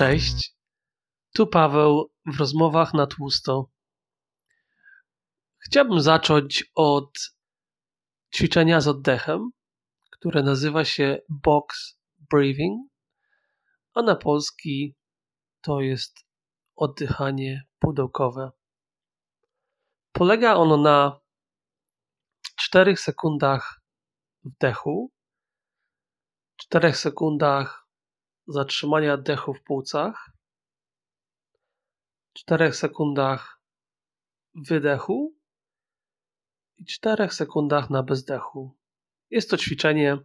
Cześć, tu Paweł w rozmowach na tłusto. Chciałbym zacząć od ćwiczenia z oddechem, które nazywa się box breathing, a na polski to jest oddychanie pudełkowe. Polega ono na 4 sekundach wdechu, 4 sekundach zatrzymania oddechu w płucach, 4 sekundach wydechu i 4 sekundach na bezdechu. Jest to ćwiczenie,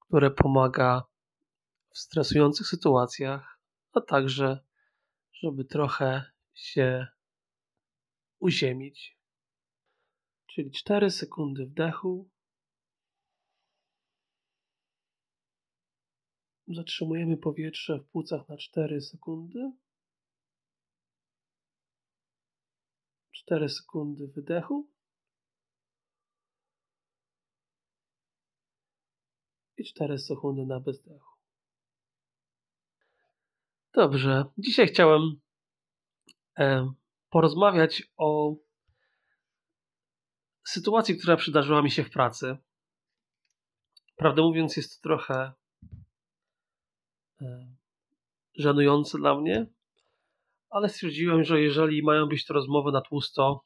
które pomaga w stresujących sytuacjach, a także, żeby trochę się uziemić. Czyli 4 sekundy wdechu. Zatrzymujemy powietrze w płucach na 4 sekundy. 4 sekundy wydechu. I 4 sekundy na bezdechu. Dobrze, dzisiaj chciałem e, porozmawiać o sytuacji, która przydarzyła mi się w pracy. Prawdę mówiąc, jest to trochę e, żenujące dla mnie, ale stwierdziłem, że jeżeli mają być to rozmowy na tłusto,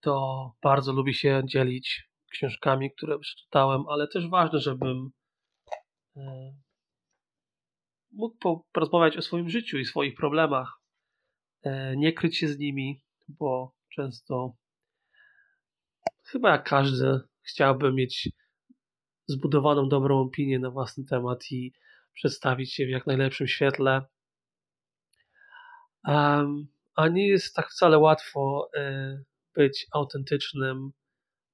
to bardzo lubię się dzielić książkami, które przeczytałem, ale też ważne, żebym e, mógł porozmawiać o swoim życiu i swoich problemach, e, nie kryć się z nimi, bo często chyba jak każdy chciałby mieć zbudowaną dobrą opinię na własny temat i przedstawić się w jak najlepszym świetle. A nie jest tak wcale łatwo y, być autentycznym,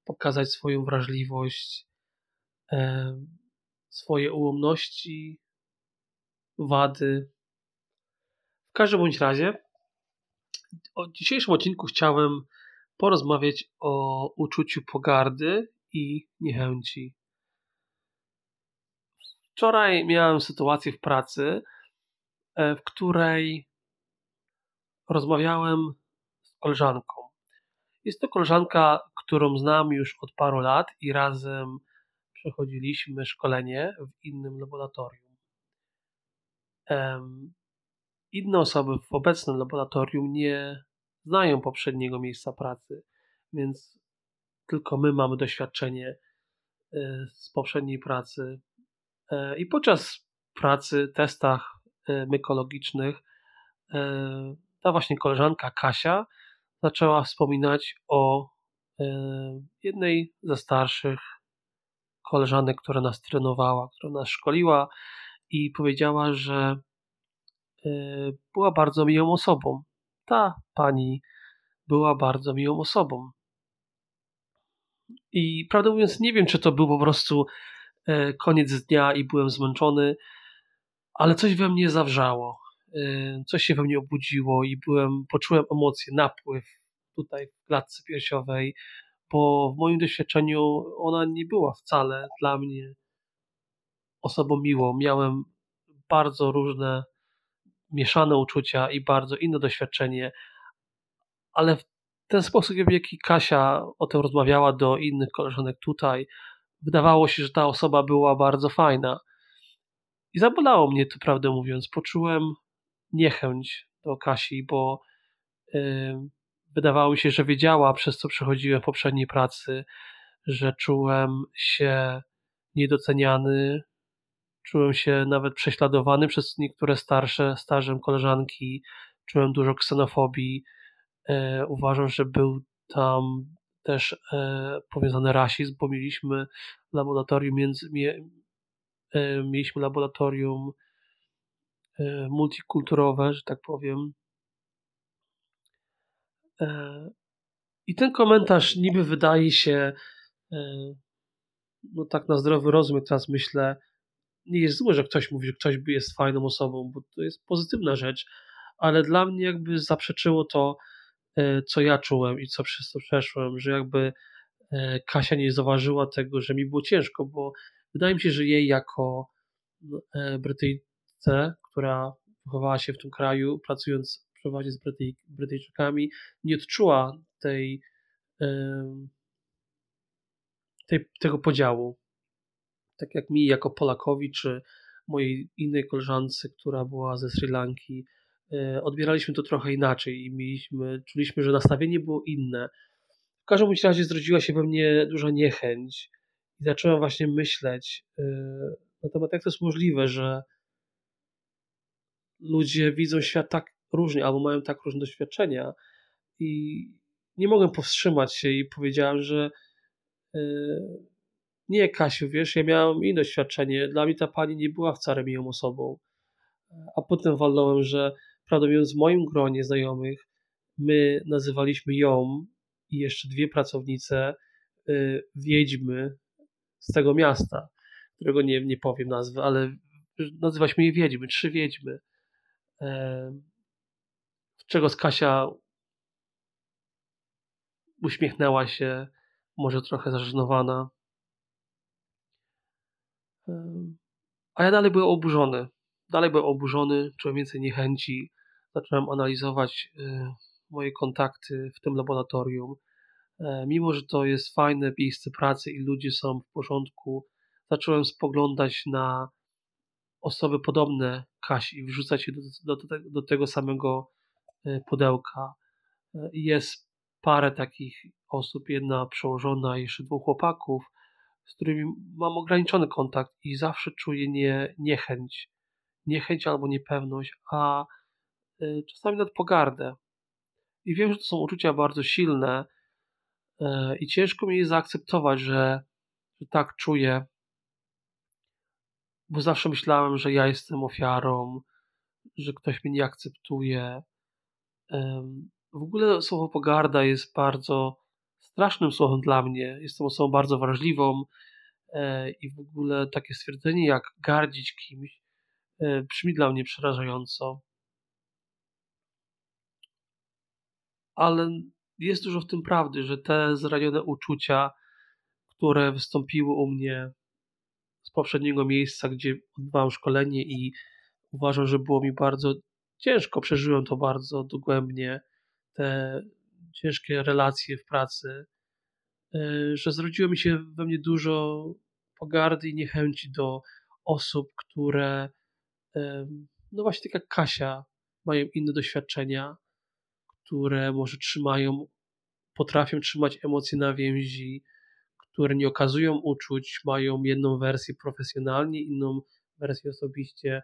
pokazać swoją wrażliwość, y, swoje ułomności, wady. W każdym bądź razie, w dzisiejszym odcinku chciałem porozmawiać o uczuciu pogardy i niechęci. Wczoraj miałem sytuację w pracy, e, w której rozmawiałem z koleżanką. Jest to koleżanka, którą znam już od paru lat i razem przechodziliśmy szkolenie w innym laboratorium. Inne osoby w obecnym laboratorium nie znają poprzedniego miejsca pracy, więc tylko my mamy doświadczenie e, z poprzedniej pracy. E, I podczas pracy, testach e, mykologicznych, ta właśnie koleżanka Kasia zaczęła wspominać o jednej ze starszych koleżanek, która nas trenowała, która nas szkoliła i powiedziała, że była bardzo miłą osobą ta pani była bardzo miłą osobą. I prawdę mówiąc, nie wiem, czy to był po prostu e, koniec dnia i byłem zmęczony, ale coś we mnie zawrzało. E, coś się we mnie obudziło i byłem, poczułem emocje, napływ tutaj w klatce piersiowej, bo w moim doświadczeniu ona nie była wcale dla mnie osobą miłą. Miałem bardzo różne mieszane uczucia i bardzo inne doświadczenie, ale w ten sposób, w jaki Kasia o tym rozmawiała do innych koleżanek tutaj, wydawało się, że ta osoba była bardzo fajna. I zabolało mnie to, prawdę mówiąc. Poczułem niechęć do Kasi, bo yy, wydawało mi się, że wiedziała, przez co przechodziłem w poprzedniej pracy, że czułem się niedoceniany, Czułem się nawet prześladowany przez niektóre starsze, starsze koleżanki. Czułem dużo ksenofobii. E, uważam, że był tam też e, powiązany rasizm, bo mieliśmy laboratorium między, mie, e, mieliśmy laboratorium e, multikulturowe, że tak powiem. E, I ten komentarz niby wydaje się, e, no tak na zdrowy rozum, teraz myślę, nie jest złe, że ktoś mówi, że ktoś jest fajną osobą, bo to jest pozytywna rzecz, ale dla mnie jakby zaprzeczyło to, co ja czułem i co przez to przeszłem, że jakby e, Kasia nie zauważyła tego, że mi było ciężko, bo wydaje mi się, że jej jako e, Brytyjce, która wychowała się w tym kraju, pracując przeważnie z Brytyjczykami, nie odczuła tej, tej, tego podziału. Tak jak mi, jako Polakowi, czy mojej innej koleżance, która była ze Sri Lanki, e, odbieraliśmy to trochę inaczej i mieliśmy, czuliśmy, że nastawienie było inne. W każdym razie zrodziła się we mnie duża niechęć i zacząłem właśnie myśleć e, na temat, jak to jest możliwe, że ludzie widzą świat tak różnie albo mają tak różne doświadczenia i nie mogłem powstrzymać się i powiedziałem, że e, nie, Kasiu, wiesz, ja miałem inne doświadczenie. Dla mnie ta pani nie była wcale miłą osobą. A potem walnąłem, że prawdę mówiąc, w moim gronie znajomych my nazywaliśmy ją i jeszcze dwie pracownice y, wiedźmy z tego miasta, którego nie, nie powiem nazwy, ale nazywaliśmy je wiedźmy, trzy wiedźmy. E, czego z Kasia uśmiechnęła się, może trochę zażenowana. A ja dalej byłem oburzony. Dalej byłem oburzony, czułem więcej niechęci. Zacząłem analizować y, moje kontakty w tym laboratorium. E, mimo, że to jest fajne miejsce pracy i ludzie są w porządku, zacząłem spoglądać na osoby podobne Kasi i wrzucać je do, do, do tego samego y, pudełka. E, jest parę takich osób, jedna przełożona, jeszcze dwóch chłopaków, z którymi mam ograniczony kontakt i zawsze czuję nie, niechęć, niechęć albo niepewność, a czasami nawet pogardę. I wiem, że to są uczucia bardzo silne y, i ciężko mi jest zaakceptować, że, że tak czuję, bo zawsze myślałem, że ja jestem ofiarą, że ktoś mnie nie akceptuje. W ogóle słowo pogarda jest bardzo strasznym słowem dla mnie. Jestem osobą bardzo wrażliwą e, i w ogóle takie stwierdzenie jak gardzić kimś e, brzmi dla mnie przerażająco. Ale jest dużo w tym prawdy, że te zranione uczucia, które wystąpiły u mnie z poprzedniego miejsca, gdzie odbywałem szkolenie i uważam, że było mi bardzo ciężko, przeżyłem to bardzo dogłębnie, te ciężkie relacje w pracy, e, że zrodziło mi się we mnie dużo pogardy i niechęci do osób, które, no właśnie tak jak Kasia, mają inne doświadczenia, które może trzymają, potrafią trzymać emocje na więzi, które nie okazują uczuć, mają jedną wersję profesjonalnie, inną wersję osobiście.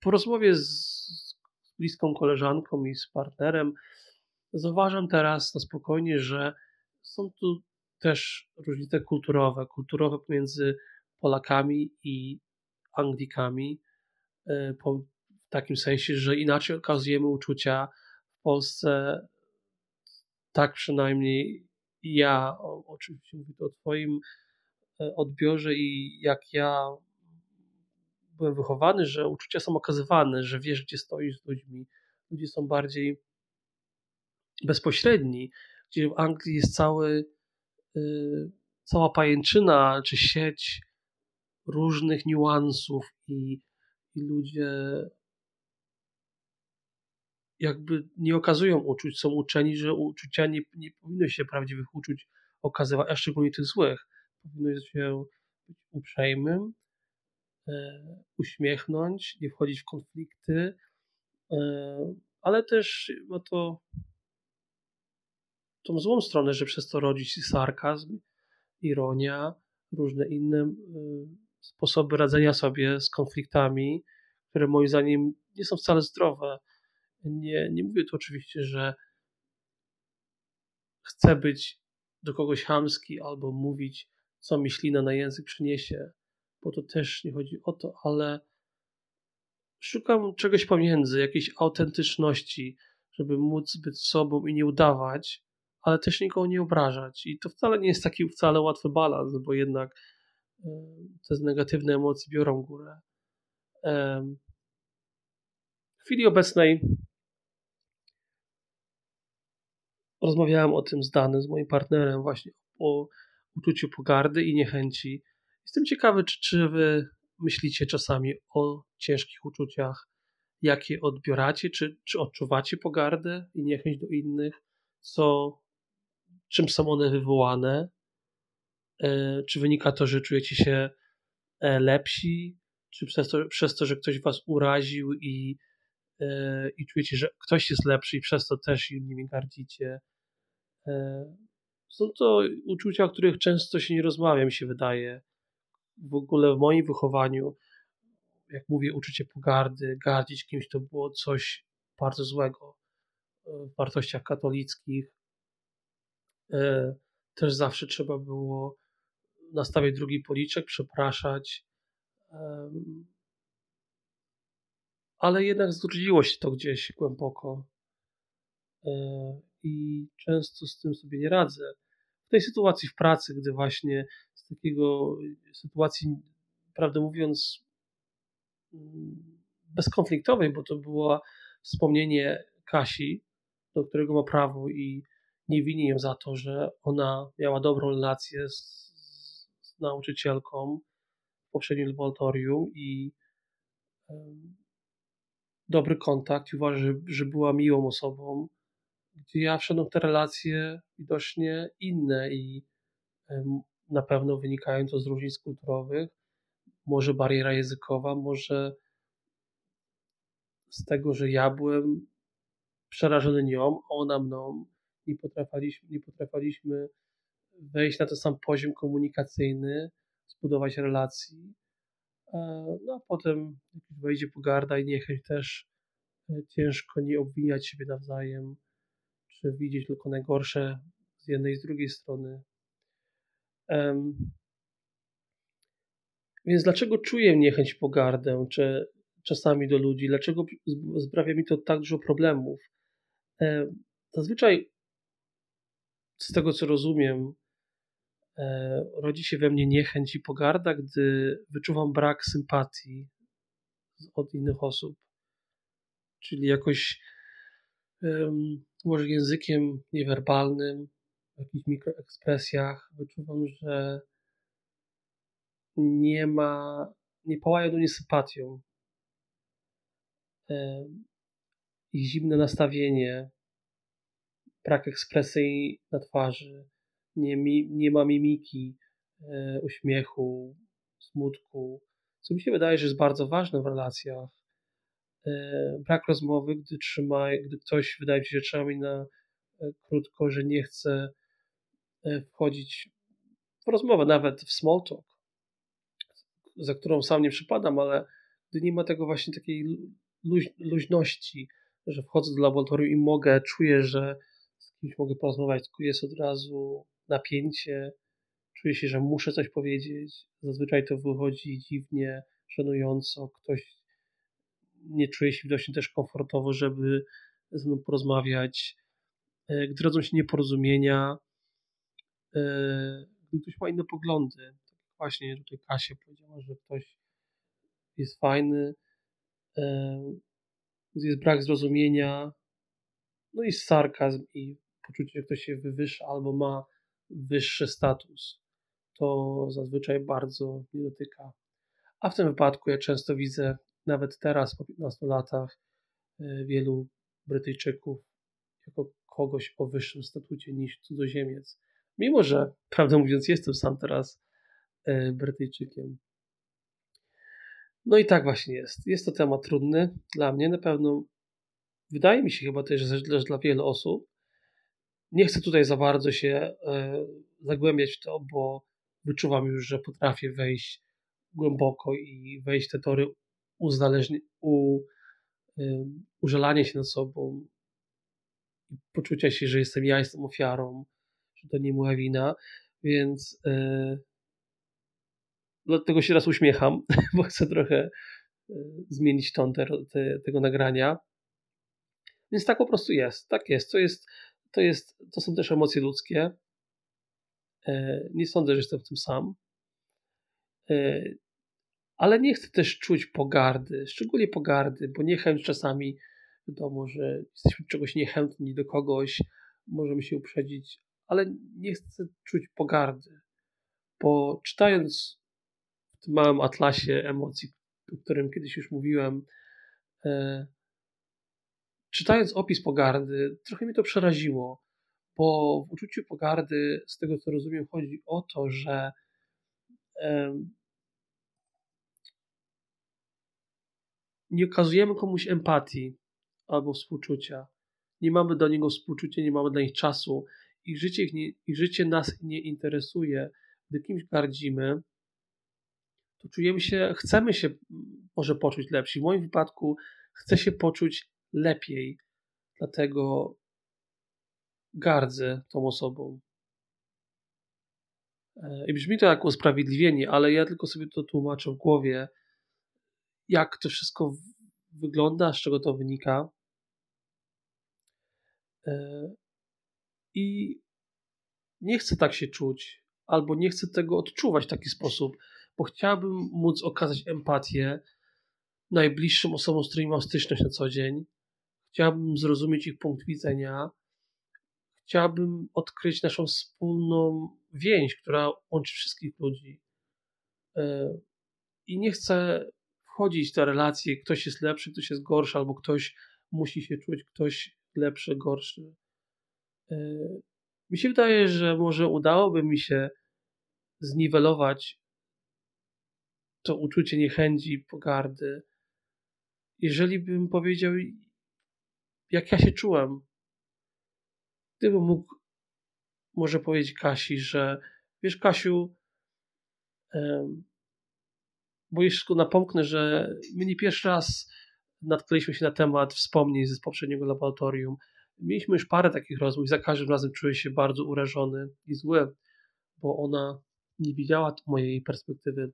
Po rozmowie z bliską koleżanką i z partnerem, zauważam teraz na spokojnie, że są tu też różnice kulturowe, kulturowe pomiędzy Polakami i Anglikami, e, takim sensie, że inaczej okazujemy uczucia w Polsce, tak przynajmniej ja, oczywiście mówię o Twoim e, odbiorze i jak ja byłem wychowany, że uczucia są okazywane, że wiesz, gdzie stoisz z ludźmi. Ludzie są bardziej bezpośredni, gdzie w Anglii jest cały, yy, cała pajęczyna czy sieć różnych niuansów i, i ludzie jakby nie okazują uczuć, są uczeni, że uczucia nie, nie powinno się prawdziwych uczuć okazywać, a szczególnie tych złych. Powinno się być uprzejmym, E, uśmiechnąć, nie wchodzić w konflikty, e, ale też ma to tą złą stronę, że przez to rodzi się sarkazm, ironia, różne inne e, sposoby radzenia sobie z konfliktami, które moim zdaniem nie są wcale zdrowe. Nie, nie mówię tu oczywiście, że chcę być do kogoś chamski albo mówić, co mi ślina na język przyniesie bo to też nie chodzi o to, ale szukam czegoś pomiędzy, jakiejś autentyczności, żeby móc być sobą i nie udawać, ale też nikogo nie obrażać. I to wcale nie jest taki wcale łatwy balans, bo jednak te negatywne emocje biorą górę. W chwili obecnej rozmawiałem o tym z Danem, z moim partnerem, właśnie o uczuciu pogardy i niechęci Jestem ciekawy, czy, czy wy myślicie czasami o ciężkich uczuciach? Jak je odbieracie? Czy, czy odczuwacie pogardę i niechęć do innych? Co, czym są one wywołane? E, czy wynika to, że czujecie się e, lepsi? Czy przez to, przez to że ktoś was uraził i, e, i czujecie, że ktoś jest lepszy i przez to też nimi gardzicie? Są to uczucia, o których często się nie rozmawia, mi się wydaje. W ogóle w moim wychowaniu, jak mówię, uczucie pogardy, gardzić kimś, to było coś bardzo złego w wartościach katolickich. Też zawsze trzeba było nastawiać drugi policzek, przepraszać. Ale jednak zrudziło się to gdzieś głęboko e, i często z tym sobie nie radzę. W tej sytuacji w pracy, gdy właśnie z takiego sytuacji, prawdę mówiąc, mm, bezkonfliktowej, bo to było wspomnienie Kasi, do którego ma prawo i nie winię ją za to, że ona miała dobrą relację z, z nauczycielką w poprzednim laboratorium i um, dobry kontakt i uważam, że, że była miłą osobą, gdzie ja wszedłem w te relacje widocznie inne i na pewno wynikają to z różnic kulturowych, może bariera językowa, może z tego, że ja byłem przerażony nią, ona mną, nie potrafiliśmy, nie potrafiliśmy wejść na ten sam poziom komunikacyjny, zbudować relacji. E, no a potem wejdzie pogarda i niechęć też e, ciężko nie obwiniać siebie nawzajem, czy widzieć tylko najgorsze z jednej i z drugiej strony. Um, więc dlaczego czuję niechęć, pogardę, czy czasami do ludzi? Dlaczego sprawia mi to tak dużo problemów? Zazwyczaj, z tego co rozumiem, e, rodzi się we mnie niechęć i pogarda, gdy wyczuwam brak sympatii od innych osób. Czyli jakoś może językiem niewerbalnym, w jakichś mikroekspresjach wyczuwam, że nie ma, nie pałają do mnie sympatią ich zimne nastawienie, brak ekspresji na twarzy, nie, nie ma mimiki, e, uśmiechu, smutku, co mi się wydaje, że jest bardzo ważne w relacjach. E, brak rozmowy, gdy, trzyma, gdy ktoś wydaje się, że trzyma mi na e, krótko, że nie chce e, wchodzić w rozmowę, nawet w small talk, za którą sam nie przypadam, ale gdy nie ma tego właśnie takiej luź, luźności, że wchodzę do laboratorium i mogę, czuję, że z kimś mogę porozmawiać, tylko jest od razu napięcie, czuję się, że muszę coś powiedzieć. Zazwyczaj to wychodzi dziwnie, żenująco, ktoś nie czuje się widocznie też komfortowo, żeby ze mną porozmawiać. E, gdy rodzą się nieporozumienia, e, gdy ktoś ma inne poglądy, tak właśnie tutaj Kasia powiedziała, że ktoś jest fajny, jest brak zrozumienia, no i sarkazm i poczucie, że ktoś się wywyższa albo ma wyższy status. To zazwyczaj bardzo nie dotyka. A w tym wypadku ja często widzę, nawet teraz po 15 latach, e, wielu Brytyjczyków jako kogoś o wyższym statucie niż cudzoziemiec. Mimo, że prawdę mówiąc, jestem sam teraz e, Brytyjczykiem. No i tak właśnie jest. Jest to temat trudny dla mnie, na pewno wydaje mi się chyba też, że też dla wielu osób. Nie chcę tutaj za bardzo się e, zagłębiać w to, bo wyczuwam już, że potrafię wejść głęboko i wejść te tory uzależni, u, e, użalania się nad sobą poczucia się, że jestem ja, jestem ofiarą, że to nie moja wina, więc e, dlatego się raz uśmiecham, bo chcę trochę e, zmienić ton te, te, tego nagrania. Więc tak po prostu jest. Tak jest. To, jest, to, jest, to są też emocje ludzkie. E, nie sądzę, że jestem w tym sam. E, ale nie chcę też czuć pogardy, szczególnie pogardy, bo niechęć czasami, wiadomo, że jesteśmy czegoś niechętni do kogoś, możemy się uprzedzić, ale nie chcę czuć pogardy, bo czytając w tym małym atlasie emocji, o którym kiedyś już mówiłem, e, czytając opis pogardy, trochę mnie to przeraziło, bo w uczuciu pogardy, z tego co rozumiem, chodzi o to, że nie okazujemy komuś empatii albo współczucia. Nie mamy do niego współczucia, nie mamy dla nich czasu. Ich życie, ich, nie, ich życie nas nie interesuje. Gdy kimś gardzimy, to czujemy się, chcemy się może poczuć lepsi. W moim wypadku chcę się poczuć lepiej, dlatego gardzę tą osobą. E, I brzmi to jak usprawiedliwienie, ale ja tylko sobie to tłumaczę w głowie, jak to wszystko wygląda, z czego to wynika. E, I nie chcę tak się czuć, albo nie chcę tego odczuwać w taki sposób, bo chciałbym móc okazać empatię najbliższym osobom, z którymi mam styczność na co dzień. Chciałbym zrozumieć ich punkt widzenia. Chciałbym odkryć naszą wspólną więź, która łączy wszystkich ludzi. E, I nie chcę wchodzić w te relacje, ktoś jest lepszy, ktoś jest gorszy, albo ktoś musi się czuć, ktoś lepszy, gorszy. E, mi się wydaje, że może udałoby mi się zniwelować to uczucie niechęci, pogardy, jeżeli bym powiedział, jak ja się czułem. Gdybym mógł może powiedzieć Kasi, że wiesz, Kasiu, bo jeszcze napomknę, że my nie pierwszy raz natknęliśmy się na temat wspomnień z poprzedniego laboratorium. Mieliśmy już parę takich rozmów i za każdym razem czuję się bardzo urażony i zły, bo ona nie widziała mojej perspektywy.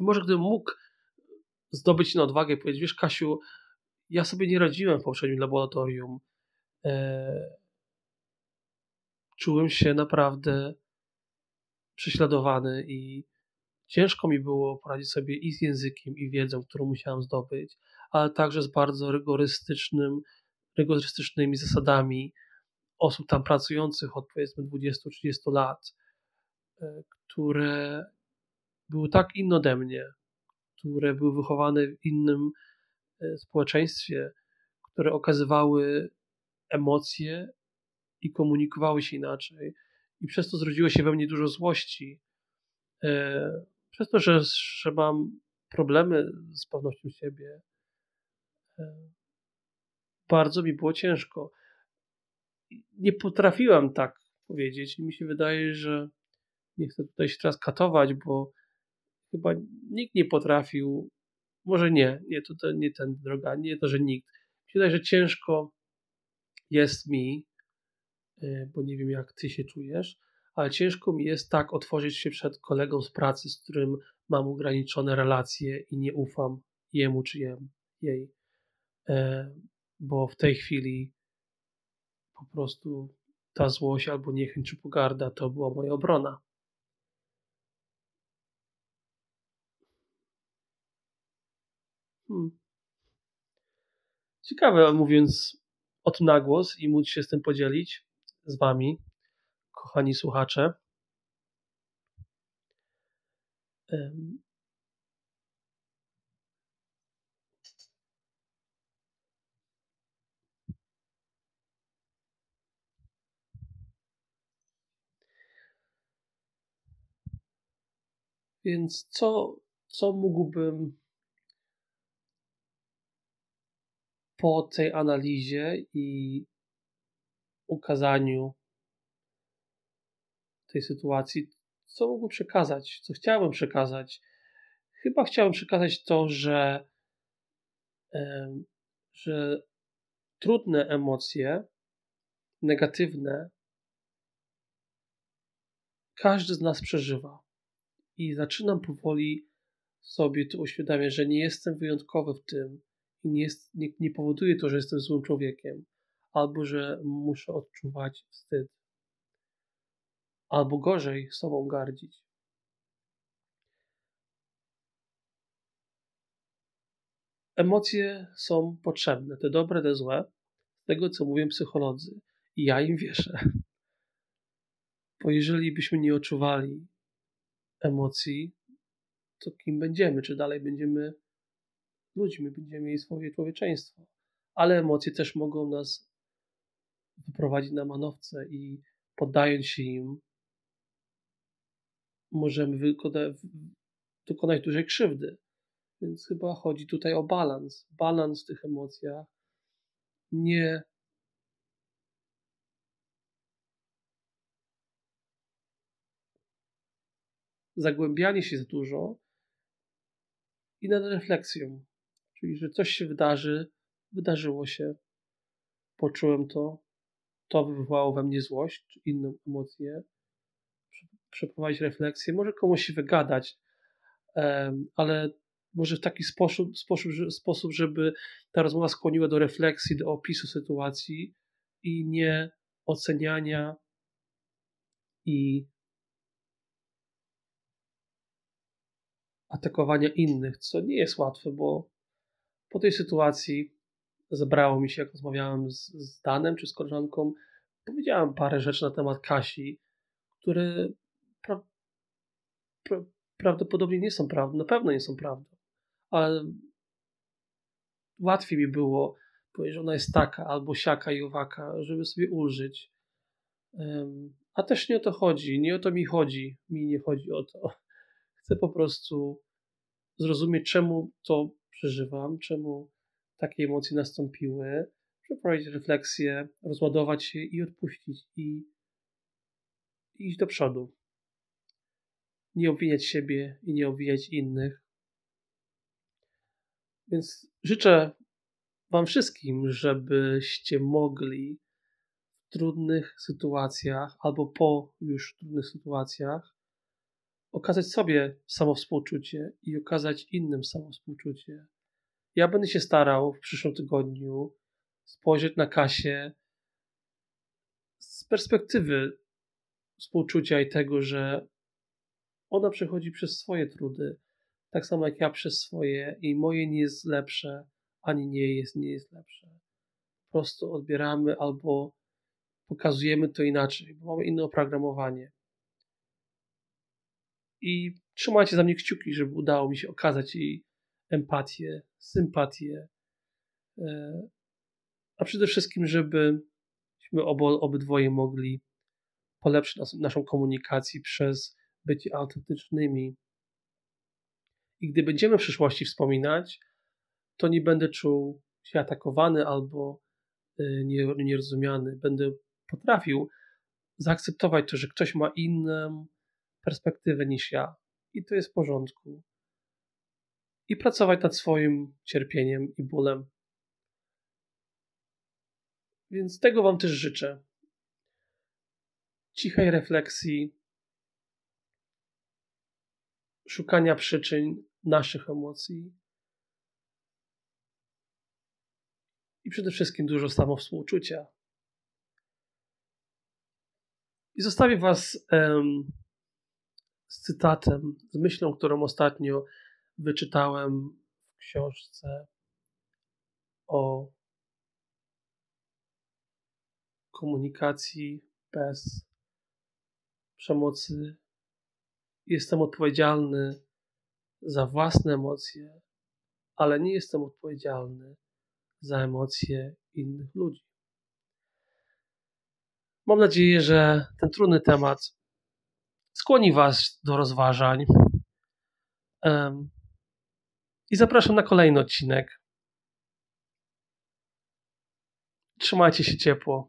Może gdybym mógł zdobyć na odwagę i powiedzieć, wiesz Kasiu, ja sobie nie radziłem w poprzednim laboratorium. Eee, czułem się naprawdę prześladowany i ciężko mi było poradzić sobie i z językiem, i wiedzą, którą musiałem zdobyć, ale także z bardzo rygorystycznym, rygorystycznymi zasadami osób tam pracujących od powiedzmy 20-30 lat, e, które były tak inne ode mnie, które były wychowane w innym e, społeczeństwie, które okazywały emocje i komunikowały się inaczej. I przez to zrodziło się we mnie dużo złości. E, przez to, że, że mam problemy z pewnością siebie, e, bardzo mi było ciężko. Nie potrafiłem tak powiedzieć i mi się wydaje, że nie chcę tutaj się teraz katować, bo chyba nikt nie potrafił, może nie, nie, to, to nie ten droga, nie to, że nikt. Mi się wydaje, że ciężko jest mi, y, bo nie wiem jak ty się czujesz, ale ciężko mi jest tak otworzyć się przed kolegą z pracy, z którym mam ograniczone relacje i nie ufam jemu czy jej, e, bo w tej chwili po prostu ta złość albo niechęć czy pogarda to była moja obrona. Hmm. Ciekawe, mówiąc o tym na głos i móc się z tym podzielić z Wami, kochani słuchacze. Więc co, co mógłbym po tej analizie i ukazaniu tej sytuacji, co mógłbym przekazać, co chciałbym przekazać? Chyba chciałem przekazać to, że, że trudne emocje, negatywne, każdy z nas przeżywa. I zaczynam powoli sobie to uświadamiać, że nie jestem wyjątkowy w tym, i nie, jest, nie, nie powoduje to, że jestem złym człowiekiem, albo że muszę odczuwać wstyd, albo gorzej sobą gardzić. Emocje są potrzebne, te dobre, te złe, z tego co mówią psycholodzy. I ja im wierzę. Bo jeżeli byśmy nie odczuwali emocji, to kim będziemy, czy dalej będziemy ludźmi, będziemy mieli swoje człowieczeństwo. Ale emocje też mogą nas wyprowadzić na manowce i poddając się im, możemy wykonać, dokonać dużej krzywdy. Więc chyba chodzi tutaj o balans. Balans w tych emocjach. Nie zagłębianie się za dużo i nad refleksją. Czyli, że coś się wydarzy, wydarzyło się, poczułem to, to wywołało we mnie złość czy inną emocję, przeprowadzić refleksję, może komuś się wygadać, ale może w taki sposób, sposób, sposób, żeby ta rozmowa skłoniła do refleksji, do opisu sytuacji i nie oceniania i atakowania innych, co nie jest łatwe, bo po tej sytuacji zebrało mi się, jak rozmawiałem z, z Danem czy z koleżanką, powiedziałem parę rzeczy na temat Kasi, które pra, pra, prawdopodobnie nie są prawdą, na pewno nie są prawdą, ale łatwiej mi było powiedzieć, że ona jest taka albo siaka i owaka, żeby sobie ulżyć. Um, a też nie o to chodzi, nie o to mi chodzi, mi nie chodzi o to. Chcę po prostu zrozumieć, czemu to przeżywam, czemu takie emocje nastąpiły, przeprowadzić refleksję, rozładować się i odpuścić i, i iść do przodu. Nie obwiniać siebie i nie obwiniać innych. Więc życzę Wam wszystkim, żebyście mogli w trudnych sytuacjach albo po już trudnych sytuacjach okazać sobie samowspółczucie i okazać innym samowspółczucie. Ja będę się starał w przyszłym tygodniu spojrzeć na Kasię z perspektywy współczucia i tego, że ona przechodzi przez swoje trudy, tak samo jak ja przez swoje i moje nie jest lepsze, ani nie jest, nie jest lepsze. Po prostu odbieramy albo pokazujemy to inaczej, bo mamy inne oprogramowanie. I trzymajcie za mnie kciuki, żeby udało mi się okazać jej empatię, sympatię, e, a przede wszystkim, żebyśmy obo, obydwoje mogli polepszyć nas, naszą komunikację przez bycie autentycznymi. I gdy będziemy w przyszłości wspominać, to nie będę czuł się atakowany albo e, nierozumiany. Będę potrafił zaakceptować to, że ktoś ma inną perspektywę niż ja. I to jest w porządku. I pracować nad swoim cierpieniem i bólem. Więc tego Wam też życzę. Cichej refleksji, szukania przyczyn naszych emocji i przede wszystkim dużo samowspółczucia. I zostawię Was z cytatem, z myślą, którą ostatnio wyczytałem w książce o komunikacji bez przemocy. Jestem odpowiedzialny za własne emocje, ale nie jestem odpowiedzialny za emocje innych ludzi. Mam nadzieję, że ten trudny temat skłoni Was do rozważań. I zapraszam na kolejny odcinek. Trzymajcie się ciepło.